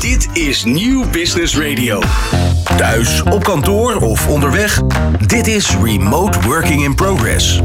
Dit is Nieuw Business Radio. Thuis, op kantoor of onderweg. Dit is Remote Working in Progress.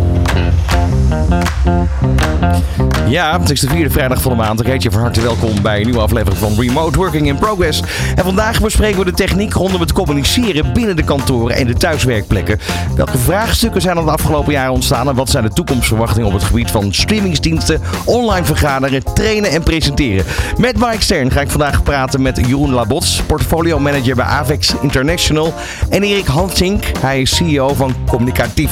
Ja, het is de vierde vrijdag van de maand. Ik heet je van harte welkom bij een nieuwe aflevering van Remote Working in Progress. En vandaag bespreken we de techniek rondom het communiceren binnen de kantoren en de thuiswerkplekken. Welke vraagstukken zijn er de afgelopen jaren ontstaan en wat zijn de toekomstverwachtingen op het gebied van streamingsdiensten, online vergaderen, trainen en presenteren? Met Mike Stern ga ik vandaag praten met Jeroen Labots, portfolio manager bij Avex International. En Erik Hansink, hij is CEO van Communicatief.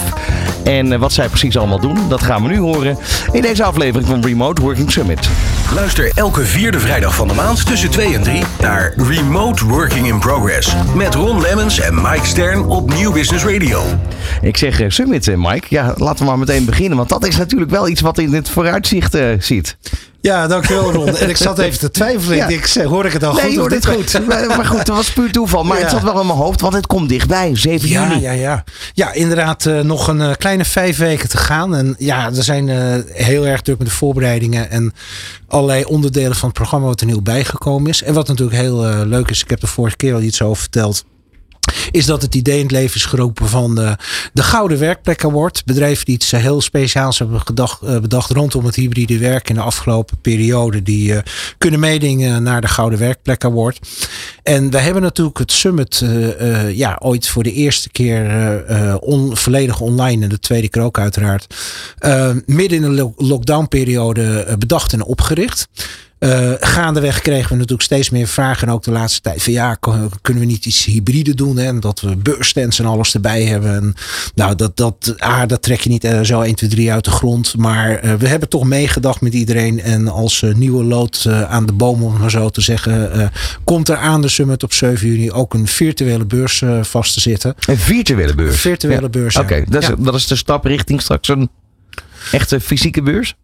En eh, wat zij precies allemaal doen, dat gaan we nu horen in deze aflevering van Remote Working Summit. Luister elke vierde vrijdag van de maand tussen 2 en 3 naar Remote Working in Progress. Met Ron Lemmens en Mike Stern op Nieuw Business Radio. Ik zeg eh, Summit, eh, Mike. Ja, laten we maar meteen beginnen, want dat is natuurlijk wel iets wat in het vooruitzicht eh, ziet. Ja, dankjewel Ron. En ik zat even te twijfelen. Ja. Ik zeg, hoor ik het al Nee, goed? hoor, dit goed. Maar goed, dat was puur toeval. Maar Ja. het zat wel in mijn hoofd, want het komt dichtbij. 7 Ja, juni. ja, ja. Ja, inderdaad eh, nog een eh, kleine vijf weken te gaan. En ja, we zijn eh, heel erg druk met de voorbereidingen. En allerlei onderdelen van het programma wat er nieuw bijgekomen is. En wat natuurlijk heel leuk is, ik heb er vorige keer al iets over verteld. Is dat het idee in het leven is geroepen van de, de Gouden Werkplek Award. Bedrijven die iets eh, heel speciaals hebben gedacht, eh, bedacht rondom het hybride werk in de afgelopen periode. Die eh, kunnen meedingen naar de Gouden Werkplek Award. En we hebben natuurlijk het summit eh, eh, ja, ooit voor de eerste keer eh, eh, on, volledig online. En de tweede keer ook uiteraard. eh, midden in de lo- lockdown-periode eh, bedacht en opgericht. Eh, gaandeweg kregen we natuurlijk steeds meer vragen. En ook de laatste tijd van ja, kunnen we niet iets hybride doen? Hè? En dat we beursstands en alles erbij hebben. En, nou, dat, dat, ah, dat trek je niet eh, zo 1, 2, 3 uit de grond. Maar eh, we hebben toch meegedacht met iedereen. En als nieuwe lood aan de boom, om maar zo te zeggen, komt er aan de summit op 7 juni ook een virtuele beurs vast te zitten. Een virtuele beurs. Virtuele Ja. beurs, ja. Oké, dat, Ja. dat is de stap richting straks een echte fysieke beurs?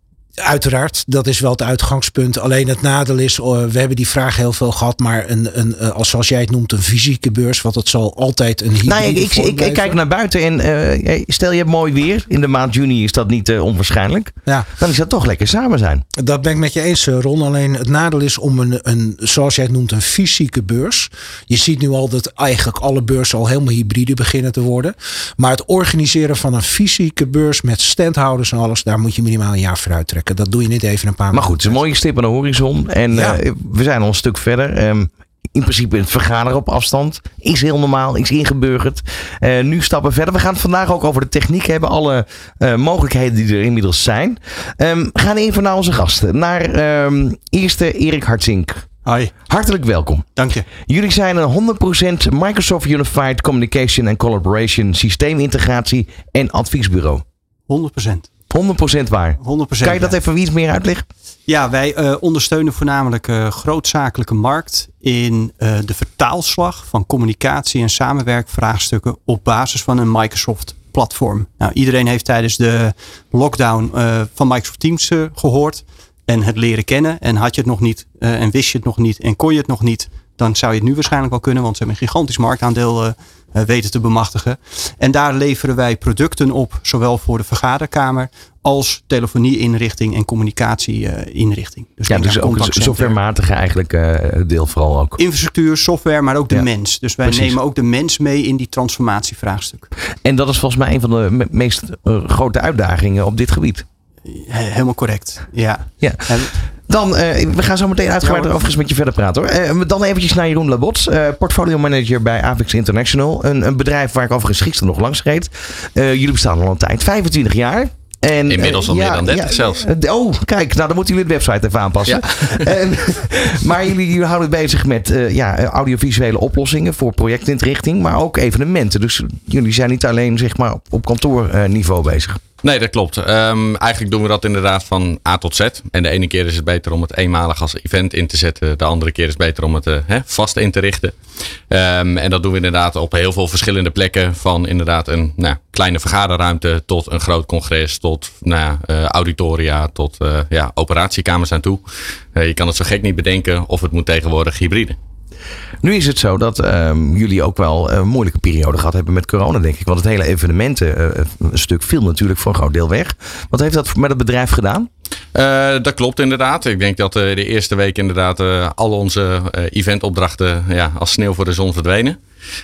Uiteraard, dat is wel het uitgangspunt. Alleen het nadeel is, eh, we hebben die vraag heel veel gehad, maar een, een, eh, als, zoals jij het noemt, een fysieke beurs, want het zal altijd een hybride Nou, ik, ik, kijk naar buiten en eh, stel je hebt mooi weer. In de maand juni is dat niet eh, onwaarschijnlijk. Ja, Dan is dat toch lekker samen zijn. dat ben ik met je eens, Ron. Alleen het nadeel is om een, een, zoals jij het noemt, een fysieke beurs. Je ziet nu al dat eigenlijk alle beurzen al helemaal hybride beginnen te worden. Maar het organiseren van een fysieke beurs met standhouders en alles, daar moet je minimaal een jaar voor Dat doe je niet even een paar Maar goed, het is een mooie stip aan de horizon. En Ja. eh, we zijn al een stuk verder. Ehm, in principe het vergaderen op afstand is heel normaal, is ingeburgerd. Eh, nu stappen verder. We gaan het vandaag ook over de techniek hebben. Alle eh, mogelijkheden die er inmiddels zijn. Ehm, we gaan even naar onze gasten. Naar ehm, eerste Erik Hartzink. Hoi, Hartelijk welkom. dank je. Jullie zijn een 100% Microsoft Unified Communication and Collaboration systeemintegratie en adviesbureau. 100%. 100% waar. 100% Kan je dat even iets meer uitleggen? Ja, wij eh, ondersteunen voornamelijk eh grootzakelijke markt in eh, de vertaalslag van communicatie en samenwerkvraagstukken op basis van een Microsoft platform. Nou, iedereen heeft tijdens de lockdown van Microsoft Teams eh, gehoord en het leren kennen. En had je het nog niet en wist je het nog niet en kon je het nog niet, dan zou je het nu waarschijnlijk wel kunnen, want ze hebben een gigantisch marktaandeel eh, eh, weten te bemachtigen. En daar leveren wij producten op, zowel voor de vergaderkamer als telefonie-inrichting en communicatie-inrichting. Dus Ja, dus ook een softwarematige eigenlijk eh, deel vooral ook. Infrastructuur, software, maar ook de Ja, mens. Dus wij precies. nemen ook de mens mee in die transformatievraagstuk. En dat is volgens mij een van de me- meest eh, grote uitdagingen op dit gebied. He- helemaal correct. Ja. Ja. Dan, eh, we gaan zo meteen uitgebreid Ja, overigens met je verder praten hoor. Eh, dan eventjes naar Jeroen Labots, eh portfolio manager bij Avix International. Een, een bedrijf waar ik overigens gisteren nog langs reed. Jullie bestaan al een tijd, 25 jaar. En, Inmiddels al meer dan 30 zelfs. Oh, kijk, nou dan moeten jullie de website even aanpassen. En, maar jullie, jullie houden bezig met ja, audiovisuele oplossingen voor projectinrichting, maar ook evenementen. Dus jullie zijn niet alleen zeg maar, op kantoorniveau bezig. Nee, dat klopt. Ehm, eigenlijk doen we dat inderdaad van A tot Z. En de ene keer is het beter om het eenmalig als event in te zetten. De andere keer is het beter om het eh, vast in te richten. Ehm, en dat doen we inderdaad op heel veel verschillende plekken. Van inderdaad een nou, kleine vergaderruimte tot een groot congres. Tot nou, eh, auditoria, tot eh, ja, operatiekamers aan toe. Je kan het zo gek niet bedenken of het moet tegenwoordig hybride. Nu is het zo dat ehm, jullie ook wel een moeilijke periode gehad hebben met corona, denk ik. Want het hele evenementenstuk viel natuurlijk voor een groot deel weg. Wat heeft dat met het bedrijf gedaan? Uh, dat klopt inderdaad. Ik denk dat uh, de eerste week inderdaad uh, al onze eventopdrachten ja, als sneeuw voor de zon verdwenen.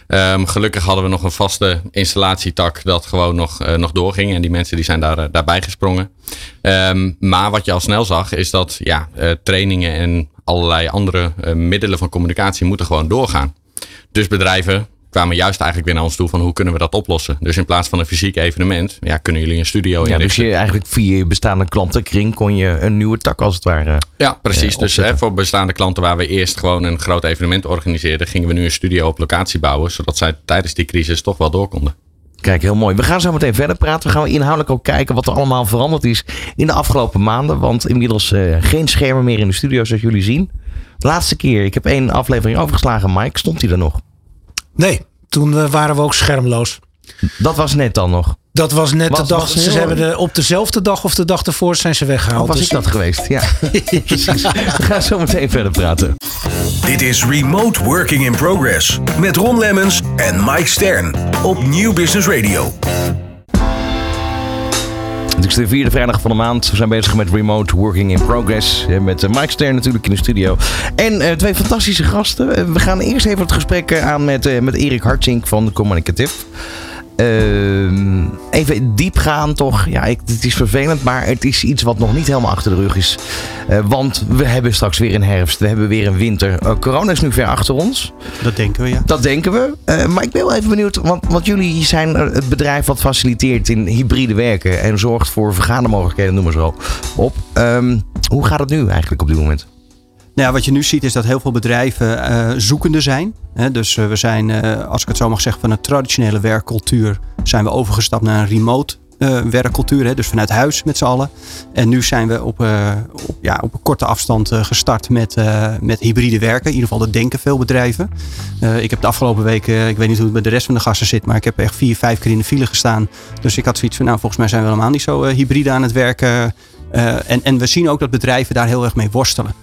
Um, gelukkig hadden we nog een vaste installatietak dat gewoon nog, nog doorging. En die mensen die zijn daar, daarbij gesprongen. Um, maar wat je al snel zag is dat ja, trainingen en allerlei andere middelen van communicatie moeten gewoon doorgaan. Dus bedrijven kwamen juist eigenlijk weer naar ons toe van hoe kunnen we dat oplossen. Dus in plaats van een fysiek evenement, ja, kunnen jullie een studio ja, inrichten. Dus je eigenlijk via je bestaande klantenkring kon je een nieuwe tak als het ware Ja, precies. dus hè, voor bestaande klanten waar we eerst gewoon een groot evenement organiseerden, gingen we nu een studio op locatie bouwen, zodat zij tijdens die crisis toch wel door konden. Kijk, heel mooi. We gaan zo meteen verder praten. We gaan inhoudelijk ook kijken wat er allemaal veranderd is in de afgelopen maanden. Want inmiddels uh, geen schermen meer in de studio, zoals jullie zien. Laatste keer, ik heb één aflevering overgeslagen. Mike, stond hij er nog? Nee, toen eh, waren we ook schermloos. Dat was net dan nog. Dat was net de dag. Ze hebben de, op dezelfde dag of de dag ervoor zijn ze weggehaald. Oh, was dus ik dat geweest? Ja. Precies. We gaan zo meteen verder praten. Dit is Remote Working in Progress. Met Ron Lemmens en Mike Stern. Op Nieuw Business Radio. Het is de vierde vrijdag van de maand. We zijn bezig met Remote Working in Progress. Met Mike Stern natuurlijk in de studio. En uh, twee fantastische gasten. We gaan eerst even het gesprek aan met, uh, met Erik Hartzink van de Communicative. Uh, even diep gaan toch. Ja, ik, het is vervelend, maar het is iets wat nog niet helemaal achter de rug is. Uh, want we hebben straks weer een herfst. We hebben weer een winter. Uh, corona is nu ver achter ons. Dat denken we, ja. Dat denken we. Uh, maar ik ben wel even benieuwd. Want, want jullie zijn het bedrijf wat faciliteert in hybride werken. En zorgt voor vergadermogelijkheden, noem maar zo op. Um, hoe gaat het nu eigenlijk op dit moment? Nou wat je nu ziet is dat heel veel bedrijven uh, zoekende zijn. Dus uh, we zijn, uh, als ik het zo mag zeggen, van een traditionele werkcultuur zijn we overgestapt naar een remote werkcultuur. Dus vanuit huis met z'n allen. En nu zijn we op, op, ja, op een korte afstand gestart met, met hybride werken. In ieder geval dat denken veel bedrijven. ik heb de afgelopen weken, ik weet niet hoe het met de rest van de gasten zit, maar ik heb echt vier, vijf keer in de file gestaan. Dus ik had zoiets van, nou volgens mij zijn we helemaal niet zo hybride aan het werken. en, en we zien ook dat bedrijven daar heel erg mee worstelen.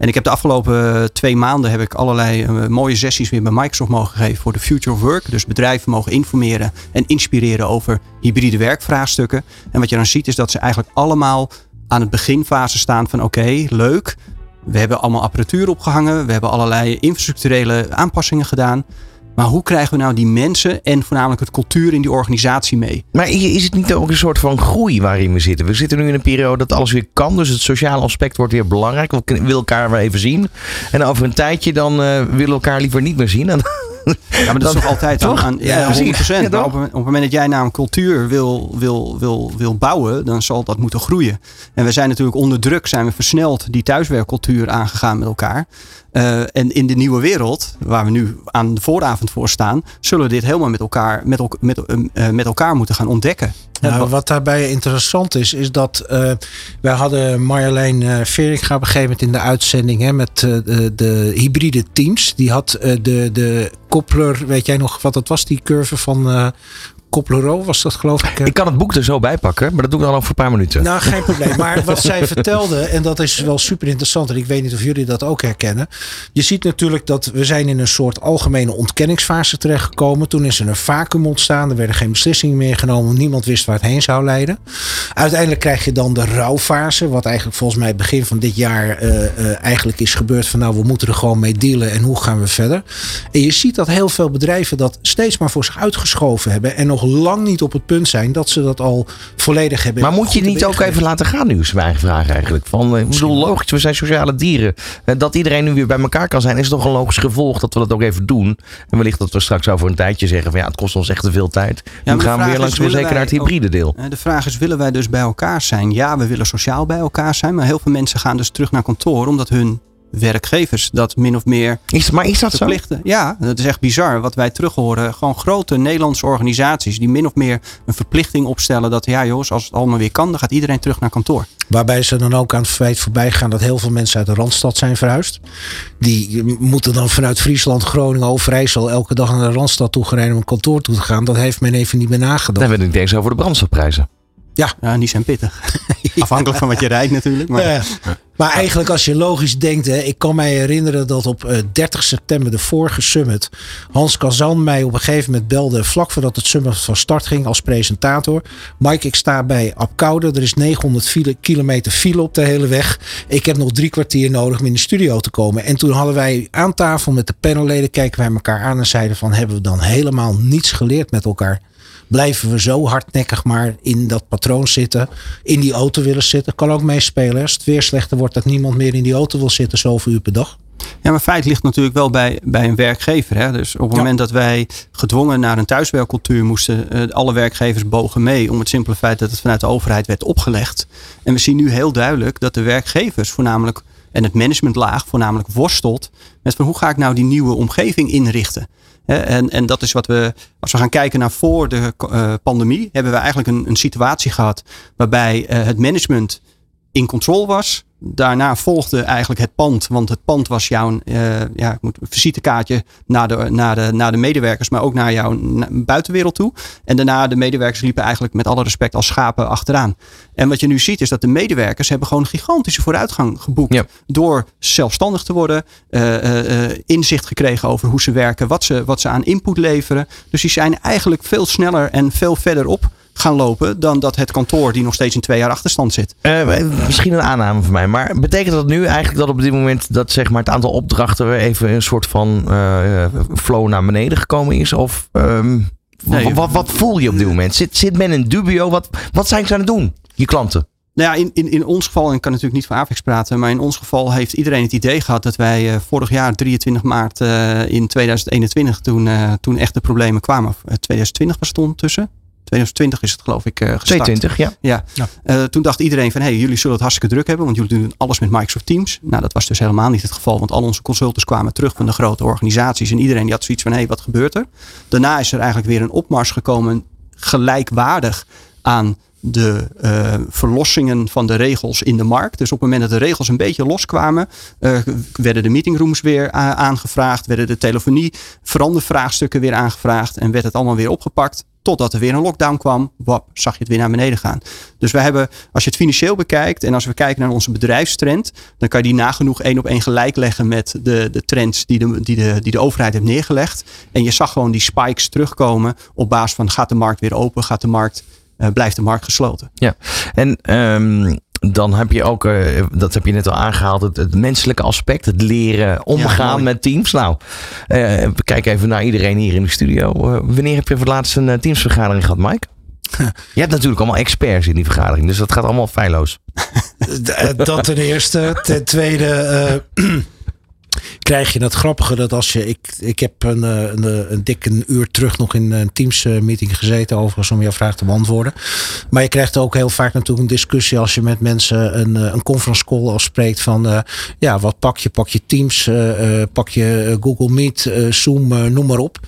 En ik heb de afgelopen twee maanden heb ik allerlei uh, mooie sessies weer bij Microsoft mogen geven voor de Future of Work. Dus bedrijven mogen informeren en inspireren over hybride werkvraagstukken. En wat je dan ziet is dat ze eigenlijk allemaal aan het beginfase staan van oké, leuk. We hebben allemaal apparatuur opgehangen. We hebben allerlei infrastructurele aanpassingen gedaan. Maar hoe krijgen we nou die mensen en voornamelijk het cultuur in die organisatie mee? Maar is het niet ook een soort van groei waarin we zitten? We zitten nu in een periode dat alles weer kan. Dus het sociale aspect wordt weer belangrijk. We willen elkaar weer even zien. En over een tijdje dan uh, willen we elkaar liever niet meer zien. En ja, maar dat is toch altijd toch? aan, ja, 100%. Ja, maar op, op, het moment dat jij naar een cultuur wil, wil, wil, wil bouwen, dan zal dat moeten groeien. En we zijn natuurlijk onder druk, zijn we versneld die thuiswerkcultuur aangegaan met elkaar. Uh, en in de nieuwe wereld, waar we nu aan de vooravond voor staan, zullen we dit helemaal met elkaar, met, met, uh, met elkaar moeten gaan ontdekken. Nou, wat daarbij interessant is, is dat uh, wij hadden Marjolein uh, Veringa op een gegeven moment in de uitzending hè, met uh, de, de, hybride teams. Die had de, de koppler, weet jij nog wat dat was, die curve van Koplero was dat geloof ik. Ik kan het boek er zo bij pakken, maar dat doe ik dan ook voor een paar minuten. Nou, geen probleem. Maar wat zij vertelde, en dat is wel super interessant, en ik weet niet of jullie dat ook herkennen. Je ziet natuurlijk dat we zijn in een soort algemene ontkenningsfase terechtgekomen. Toen is er een vacuüm ontstaan, er werden geen beslissingen meer genomen, niemand wist waar het heen zou leiden. Uiteindelijk krijg je dan de rouwfase, wat eigenlijk volgens mij begin van dit jaar uh, uh, eigenlijk is gebeurd van nou, we moeten er gewoon mee dealen en hoe gaan we verder. En je ziet dat heel veel bedrijven dat steeds maar voor zich uitgeschoven hebben en nog lang niet op het punt zijn dat ze dat al volledig hebben. Maar moet je niet ook even laten gaan nu, is mijn vraag eigenlijk. Van, ik bedoel, logisch, we zijn sociale dieren. Dat iedereen nu weer bij elkaar kan zijn, is toch een logisch gevolg dat we dat ook even doen. En wellicht dat we straks over een tijdje zeggen van ja, het kost ons echt te veel tijd. Ja, nu gaan we weer langzaam zeker naar het hybride deel. De vraag is, willen wij dus bij elkaar zijn? Ja, we willen sociaal bij elkaar zijn, maar heel veel mensen gaan dus terug naar kantoor omdat hun werkgevers dat min of meer is, maar is dat verplichten. Zo? Ja, dat is echt bizar wat wij terug horen. Gewoon grote Nederlandse organisaties die min of meer een verplichting opstellen dat ja jongens, als het allemaal weer kan, dan gaat iedereen terug naar kantoor. Waarbij ze dan ook aan het feit voorbij gaan dat heel veel mensen uit de Randstad zijn verhuisd. Die moeten dan vanuit Friesland, Groningen, Overijssel elke dag naar de Randstad toe gereden om een kantoor toe te gaan. Dat heeft men even niet meer nagedacht. Dan hebben we het niet eens over de brandstofprijzen. Ja. ja die zijn pittig. Afhankelijk van wat je rijdt natuurlijk. Maar, Ja. Maar eigenlijk als je logisch denkt, hè, ik kan mij herinneren dat op eh, 30 september de vorige summit Hans Kazan mij op een gegeven moment belde vlak voordat het summit van start ging als presentator. Mike, ik sta bij Apkoude. Er is 900 file, kilometer file op de hele weg. Ik heb nog drie kwartier nodig om in de studio te komen. En toen hadden wij aan tafel met de panelleden kijken wij elkaar aan en zeiden van hebben we dan helemaal niets geleerd met elkaar? Blijven we zo hardnekkig maar in dat patroon zitten. In die auto willen zitten. Kan ook meespelen. Als het weer slechter wordt dat niemand meer in die auto wil zitten zoveel uur per dag. Ja, maar feit ligt natuurlijk wel bij, bij een werkgever. Hè? Dus op het Ja. moment dat wij gedwongen naar een thuiswerkcultuur moesten, eh, alle werkgevers bogen mee om het simpele feit dat het vanuit de overheid werd opgelegd. En we zien nu heel duidelijk dat de werkgevers voornamelijk en het managementlaag voornamelijk worstelt met van hoe ga ik nou die nieuwe omgeving inrichten. En, en dat is wat we, als we gaan kijken naar voor de eh, pandemie, hebben we eigenlijk een, een situatie gehad waarbij eh, het management in controle was. Daarna volgde eigenlijk het pand, want het pand was jouw eh, ja, ik moet, visitekaartje naar de, naar, de, naar de medewerkers, maar ook naar jouw buitenwereld toe. En daarna de medewerkers liepen eigenlijk met alle respect als schapen achteraan. En wat je nu ziet is dat de medewerkers hebben gewoon gigantische vooruitgang geboekt. Ja. Door zelfstandig te worden, eh, eh, inzicht gekregen over hoe ze werken, wat ze, wat ze aan input leveren. Dus die zijn eigenlijk veel sneller en veel verder op gaan lopen dan dat het kantoor die nog steeds in twee jaar achterstand zit. Eh, misschien een aanname van mij, maar betekent dat nu eigenlijk dat op dit moment dat zeg maar, het aantal opdrachten weer even een soort van eh, flow naar beneden gekomen is? Of ehm, Nee. wat, wat, voel je op dit moment? Zit, zit men in dubio? Wat, wat zijn ze aan het doen, je klanten? Nou ja, in, in, in ons geval, en ik kan natuurlijk niet voor Avix praten, maar in ons geval heeft iedereen het idee gehad dat wij eh, vorig jaar, 23 maart in 2021, toen, toen echt de problemen kwamen. Of, eh, 2020 was het ondertussen. 2020 is het geloof ik eh gestart. 22, ja. Ja. Ja. Eh, toen dacht iedereen van, hey, jullie zullen het hartstikke druk hebben, want jullie doen alles met Microsoft Teams. Nou, dat was dus helemaal niet het geval, want al onze consultants kwamen terug van de grote organisaties en iedereen die had zoiets van, hey, wat gebeurt er? Daarna is er eigenlijk weer een opmars gekomen, gelijkwaardig aan de eh, verlossingen van de regels in de markt. Dus op het moment dat de regels een beetje loskwamen, eh, werden de meetingrooms weer aangevraagd, werden de telefonie verandervraagstukken weer aangevraagd en werd het allemaal weer opgepakt. Totdat er weer een lockdown kwam, wap, zag je het weer naar beneden gaan. Dus wij hebben, als je het financieel bekijkt en als we kijken naar onze bedrijfstrend, dan kan je die nagenoeg één op één gelijk leggen met de, de trends die de, die, de, die de overheid heeft neergelegd. En je zag gewoon die spikes terugkomen op basis van gaat de markt weer open, gaat de markt, eh, blijft de markt gesloten. Ja, en ehm, dan heb je ook, eh, dat heb je net al aangehaald, het, het menselijke aspect, het leren omgaan met teams. Nou, eh, we kijken even naar iedereen hier in de studio. Eh, wanneer heb je voor het laatst een eh, teamsvergadering gehad, Mike? Je hebt natuurlijk allemaal experts in die vergadering, dus dat gaat allemaal feilloos. Dat ten eerste. Ten tweede eh, krijg je het grappige dat als je... Ik, ik heb een, eh, een, eh, een dik een uur terug nog in een Teams eh, meeting gezeten overigens om jouw vraag te beantwoorden. Maar je krijgt ook heel vaak natuurlijk een discussie als je met mensen een, eh, een conference call afspreekt van ja, wat pak je? Pak je Teams, eh, eh, pak je Google Meet, eh, Zoom, eh, noem maar op.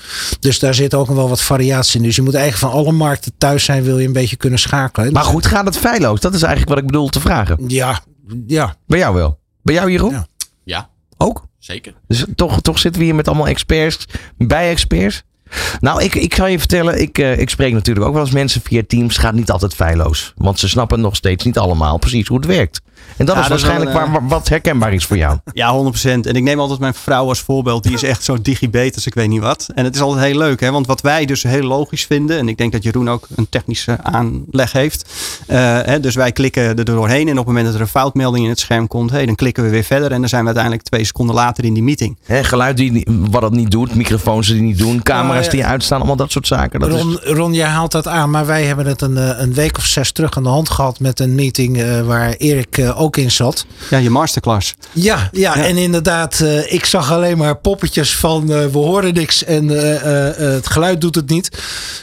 Dus daar zit ook nog wel wat variatie in. Dus je moet eigenlijk van alle markten thuis zijn, wil je een beetje kunnen schakelen. Maar goed, gaat het feilloos? Dat is eigenlijk wat ik bedoel te vragen. Ja, ja. Bij jou wel. Bij jou, Jeroen? Ja. Ja, Ook? Zeker. Dus toch, toch zitten we hier met allemaal experts, bij experts. Nou, ik, ik zal je vertellen, ik, eh, ik spreek natuurlijk ook wel eens mensen via Teams. Gaat niet altijd feilloos. Want ze snappen nog steeds niet allemaal precies hoe het werkt. En dat Ja, is dat waarschijnlijk waar, waar- wat herkenbaar is voor jou. Ja, 100%. En ik neem altijd mijn vrouw als voorbeeld. Die is echt zo digibet als ik weet niet wat. En het is altijd heel leuk. Hè? Want wat wij dus heel logisch vinden. En ik denk dat Jeroen ook een technische aanleg heeft. eh, hè, dus wij klikken er doorheen. En op het moment dat er een foutmelding in het scherm komt. Hey, dan klikken we weer verder. En dan zijn we uiteindelijk twee seconden later in die meeting. Hè, geluid die wat het niet doet, microfoons die niet doen, camera's ja. die uitstaan, allemaal dat soort zaken. Dat is, Ron, Ron, jij haalt dat aan, maar wij hebben het een, eh, een week of zes terug aan de hand gehad met een meeting eh, waar Erik eh, ook in zat. Ja, je masterclass. Ja, ja, en inderdaad, eh, ik zag alleen maar poppetjes van eh, we horen niks en eh, eh, eh, het geluid doet het niet.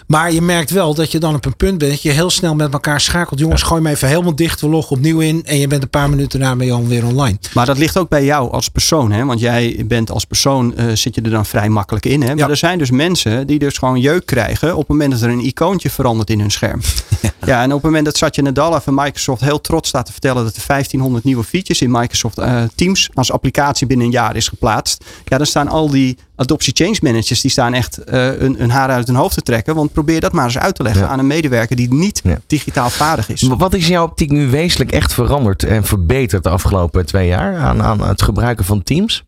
Maar je merkt wel dat je dan op een punt bent dat je heel snel met elkaar schakelt. Jongens, gooi me even helemaal dicht, we loggen opnieuw in en je bent een paar minuten daarna ben je alweer online. Maar dat ligt ook bij jou als persoon. Hè? Want jij bent als persoon, eh, zit je er dan vrij makkelijk in. Hè? Maar Ja. er zijn dus mensen mensen die dus gewoon jeuk krijgen op het moment dat er een icoontje verandert in hun scherm. Ja, en op het moment dat Satya Nadella van Microsoft heel trots staat te vertellen dat er 1500 nieuwe features in Microsoft eh, Teams als applicatie binnen een jaar is geplaatst. Ja, dan staan al die adoptie change managers, die staan echt uh, een, een haar uit hun hoofd te trekken. Want probeer dat maar eens uit te leggen aan een medewerker die niet digitaal vaardig is. Wat is jouw optiek nu wezenlijk echt veranderd en verbeterd de afgelopen twee jaar aan, aan het gebruiken van Teams?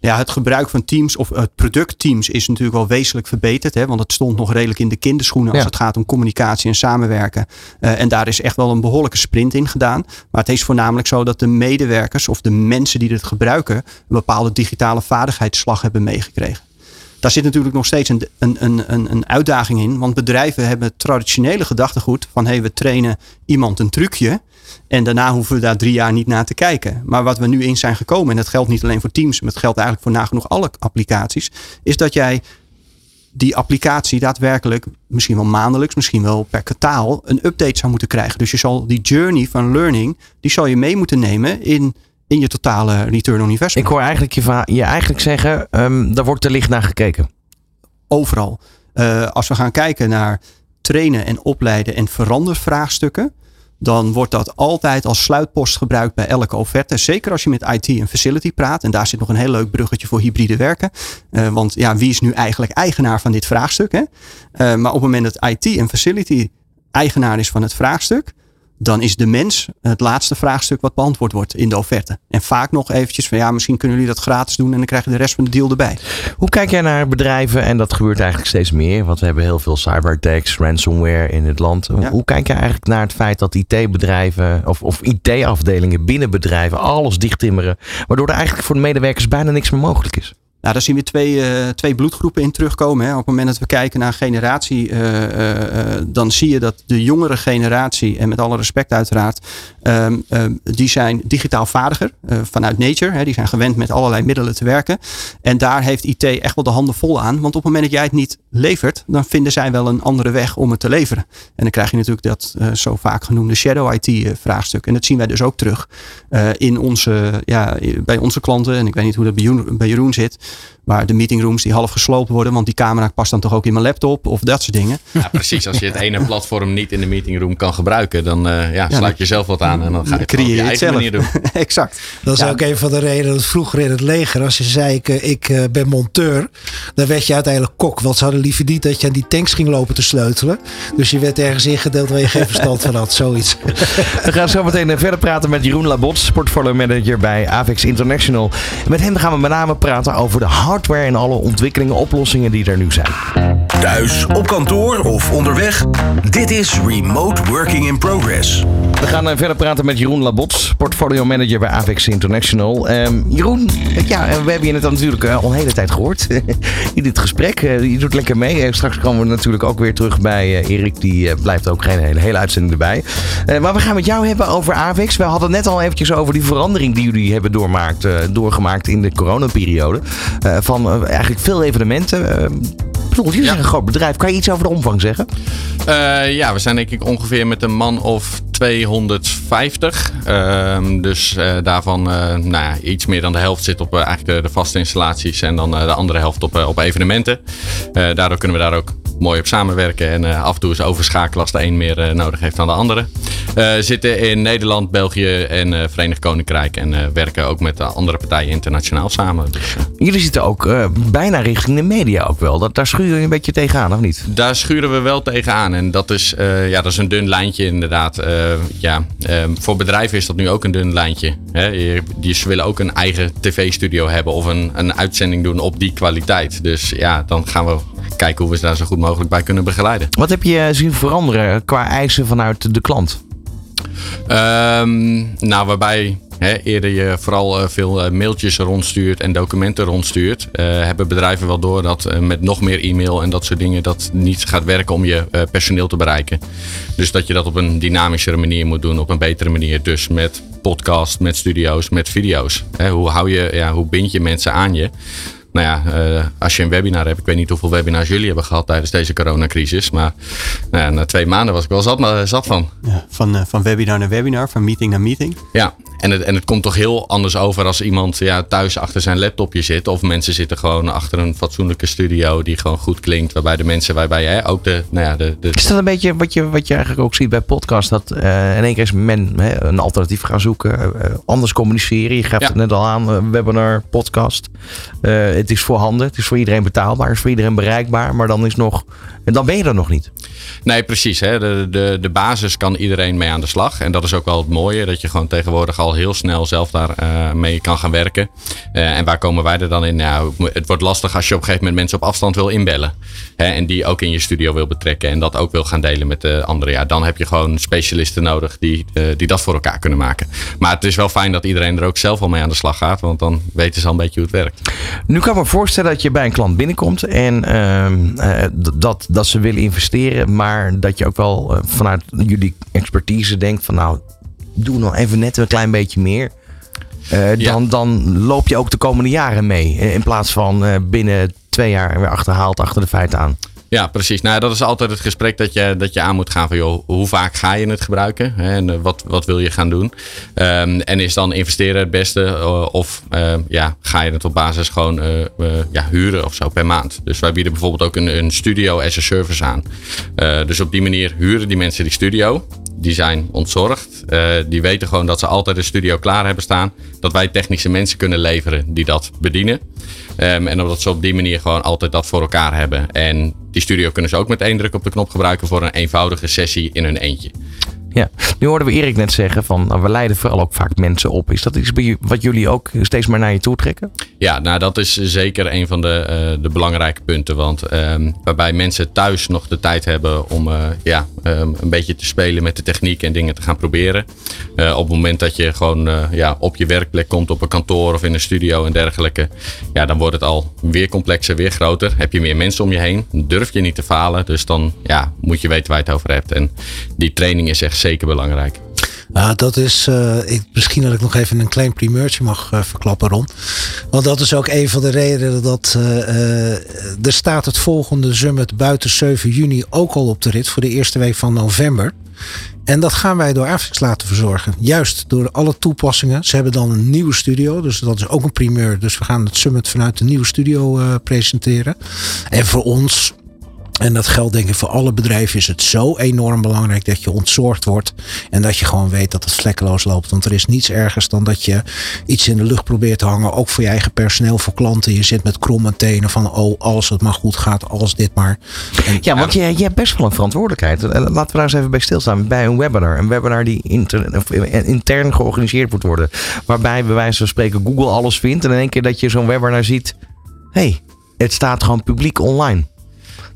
Ja, het gebruik van Teams of het product Teams is natuurlijk wel wezenlijk verbeterd. Hè, want het stond nog redelijk in de kinderschoenen als het gaat om communicatie en samenwerken. Uh, en daar is echt wel een behoorlijke sprint in gedaan. Maar het is voornamelijk zo dat de medewerkers of de mensen die het gebruiken een bepaalde digitale vaardigheidsslag hebben meegekregen. Daar zit natuurlijk nog steeds een, een, een, een uitdaging in. Want bedrijven hebben het traditionele gedachtegoed van hey, we trainen iemand een trucje. En daarna hoeven we daar drie jaar niet naar te kijken. Maar wat we nu in zijn gekomen, en dat geldt niet alleen voor Teams, maar het geldt eigenlijk voor nagenoeg alle applicaties, is dat jij die applicatie daadwerkelijk, misschien wel maandelijks, misschien wel per kwartaal, een update zou moeten krijgen. Dus je zal die journey van learning, die zal je mee moeten nemen in, in je totale return on investment. Ik hoor eigenlijk je, je eigenlijk zeggen, um, daar wordt te licht naar gekeken. Overal. Uh, als we gaan kijken naar trainen en opleiden en verandervraagstukken, dan wordt dat altijd als sluitpost gebruikt bij elke offerte. Zeker als je met IT en facility praat. En daar zit nog een heel leuk bruggetje voor hybride werken. Uh, want ja, wie is nu eigenlijk eigenaar van dit vraagstuk? Hè? Uh, maar op het moment dat IT en facility eigenaar is van het vraagstuk, dan is de mens het laatste vraagstuk wat beantwoord wordt in de offerte. En vaak nog eventjes van ja, misschien kunnen jullie dat gratis doen en dan krijg je de rest van de deal erbij. Hoe kijk jij naar bedrijven, en dat gebeurt eigenlijk steeds meer, want we hebben heel veel cyberattacks, ransomware in het land. Hoe kijk je eigenlijk naar het feit dat IT-bedrijven of, of IT-afdelingen binnen bedrijven alles dichttimmeren, waardoor er eigenlijk voor de medewerkers bijna niks meer mogelijk is? Nou, daar zien we twee, uh, twee bloedgroepen in terugkomen. Hè. Op het moment dat we kijken naar generatie, uh, uh, dan zie je dat de jongere generatie, en met alle respect uiteraard, um, um, die zijn digitaal vaardiger vanuit nature. Hè. Die zijn gewend met allerlei middelen te werken. En daar heeft IT echt wel de handen vol aan. Want op het moment dat jij het niet levert, dan vinden zij wel een andere weg om het te leveren. En dan krijg je natuurlijk dat zo vaak genoemde shadow IT vraagstuk. En dat zien wij dus ook terug in onze, ja, bij onze klanten. En ik weet niet hoe dat bij Jeroen zit. Maar de meetingrooms die half gesloopt worden, want die camera past dan toch ook in mijn laptop of dat soort dingen. Ja, precies. Als je het ene platform niet in de meetingroom kan gebruiken, dan uh, ja, sluit je zelf wat aan en dan ga je het creëer je, je zelf. manier doen. exact. Dat is ja. ook een van de redenen dat vroeger in het leger, als je zei ik, ik uh, ben monteur, dan werd je uiteindelijk kok. Want ze hadden liever niet dat je aan die tanks ging lopen te sleutelen. Dus je werd ergens ingedeeld waar je geen verstand van had. Zoiets. We gaan zo meteen verder praten met Jeroen Labots, portfolio manager bij Avex International. Met hem gaan we met name praten over de hardware en alle ontwikkelingen, oplossingen die er nu zijn. Thuis, op kantoor of onderweg. Dit is Remote Working in Progress. We gaan verder praten met Jeroen Labots, portfolio manager bij Avex International. Um, Jeroen, ja, we hebben je net natuurlijk al een hele tijd gehoord in dit gesprek. Je doet lekker mee. straks komen we natuurlijk ook weer terug bij Erik. Die blijft ook geen hele, hele uitzending erbij. maar we gaan met jou hebben over Avex. We hadden net al eventjes over die verandering die jullie hebben doormaakt, doorgemaakt in de coronaperiode. van eigenlijk veel evenementen. Bedoel, jullie zijn een groot bedrijf. Kan je iets over de omvang zeggen? Uh, ja, we zijn denk ik ongeveer met een man of 250. Uh, dus uh, daarvan nou ja, iets meer dan de helft zit op eigenlijk de, de, vaste installaties. En dan de andere helft op, op evenementen. daardoor kunnen we daar ook mooi op samenwerken. En af en toe is overschakelen als de een meer nodig heeft dan de andere. Zitten in Nederland, België en Verenigd Koninkrijk. En werken ook met andere partijen internationaal samen. Dus, Jullie zitten ook bijna richting de media ook wel. Dat, daar schuren jullie een beetje tegenaan, of niet? Daar schuren we wel tegenaan. En dat is, ja, dat is een dun lijntje inderdaad. Ja, voor bedrijven is dat nu ook een dun lijntje. Hè? Die, ze willen ook een eigen tv-studio hebben of een, een uitzending doen op die kwaliteit. Dus ja, dan gaan we kijken hoe we ze daar zo goed mogelijk bij kunnen begeleiden. Wat heb je zien veranderen qua eisen vanuit de klant? Um, nou, waarbij Eerder je vooral uh, veel uh, mailtjes rondstuurt en documenten rondstuurt, uh, hebben bedrijven wel door dat met nog meer e-mail en dat soort dingen dat niet gaat werken om je personeel te bereiken. Dus dat je dat op een dynamischere manier moet doen, op een betere manier. Dus met podcast, met studio's, met video's. Hoe, hou je, ja, hoe bind je mensen aan je? Nou ja, eh, als je een webinar hebt, ik weet niet hoeveel webinars jullie hebben gehad tijdens deze coronacrisis, maar nou ja, na twee maanden was ik wel zat, maar, zat van. Ja, van, uh, van webinar naar webinar, van meeting naar meeting. Ja, en het, en het komt toch heel anders over als iemand ja, thuis achter zijn laptopje zit. Of mensen zitten gewoon achter een fatsoenlijke studio die gewoon goed klinkt. Waarbij de mensen, waarbij jij ook de, nou ja, de, de... Is dat een beetje wat je, wat je eigenlijk ook ziet bij podcast? Dat uh, in één keer is men hè, een alternatief gaan zoeken. Uh, anders communiceren. Je geeft ja. het net al aan. webinar, podcast. Het is voorhanden. Het is voor iedereen betaalbaar. Het is voor iedereen bereikbaar. Maar dan is nog... En dan ben je er nog niet. Nee, precies. Hè. De, de, de basis kan iedereen mee aan de slag. En dat is ook wel het mooie. Dat je gewoon tegenwoordig al heel snel zelf daar uh, mee kan gaan werken. Uh, en waar komen wij er dan in? Nou, het wordt lastig als je op een gegeven moment mensen op afstand wil inbellen. Hè, en die ook in je studio wil betrekken. En dat ook wil gaan delen met de anderen. Ja, dan heb je gewoon specialisten nodig die, uh, die dat voor elkaar kunnen maken. Maar het is wel fijn dat iedereen er ook zelf al mee aan de slag gaat. Want dan weten ze al een beetje hoe het werkt. Nu kan ik me voorstellen dat je bij een klant binnenkomt. En ehm, dat, dat ze willen investeren. Maar dat je ook wel vanuit jullie expertise denkt van nou doe nog even net een klein beetje meer. Uh, dan, ja. dan loop je ook de komende jaren mee. In plaats van binnen twee jaar weer achterhaald achter de feiten aan. Ja, precies. Nou, dat is altijd het gesprek dat je, dat je aan moet gaan van joh, hoe vaak ga je het gebruiken hè, en uh, wat, wat wil je gaan doen? Um, en is dan investeren het beste uh, of uh, ja, ga je het op basis gewoon ja, huren of zo per maand? Dus wij bieden bijvoorbeeld ook een, een studio as a service aan. dus op die manier huren die mensen die studio die zijn ontzorgd. Die weten gewoon dat ze altijd een studio klaar hebben staan. Dat wij technische mensen kunnen leveren die dat bedienen. Um, en omdat ze op die manier gewoon altijd dat voor elkaar hebben. En die studio kunnen ze ook met één druk op de knop gebruiken voor een eenvoudige sessie in hun eentje. Ja, nu hoorden we Erik net zeggen van nou, we leiden vooral ook vaak mensen op. Is dat iets wat jullie ook steeds maar naar je toe trekken? Ja, nou dat is zeker een van de, uh, de belangrijke punten. Want um, waarbij mensen thuis nog de tijd hebben om uh, ja, um, een beetje te spelen met de techniek en dingen te gaan proberen. Uh, op het moment dat je gewoon ja, op je werkplek komt, op een kantoor of in een studio en dergelijke. Ja, dan wordt het al weer complexer, weer groter. Heb je meer mensen om je heen, durf je niet te falen. Dus dan ja, moet je weten waar je het over hebt. En die training is echt zeker belangrijk. Dat is. Uh, ik, misschien dat ik nog even een klein primeurtje mag uh, verklappen, Ron. Want dat is ook een van de redenen dat. Uh, er staat het volgende summit buiten 7 juni ook al op de rit voor de eerste week van november. En dat gaan wij door Avix laten verzorgen. Juist door alle toepassingen. Ze hebben dan een nieuwe studio. Dus dat is ook een primeur. Dus we gaan het summit vanuit de nieuwe studio presenteren. En voor ons en dat geldt denk ik voor alle bedrijven is het zo enorm belangrijk dat je ontzorgd wordt. En dat je gewoon weet dat het vlekkeloos loopt. Want er is niets ergers dan dat je iets in de lucht probeert te hangen. Ook voor je eigen personeel, voor klanten. Je zit met kromme tenen van oh, als het maar goed gaat, als dit maar. En, ja, want je, je hebt best wel een verantwoordelijkheid. Laten we daar eens even bij stilstaan. Bij een webinar. Een webinar die inter, intern georganiseerd moet worden. Waarbij bij wijze van spreken Google alles vindt. En in één keer dat je zo'n webinar ziet. Hé, hey, het staat gewoon publiek online.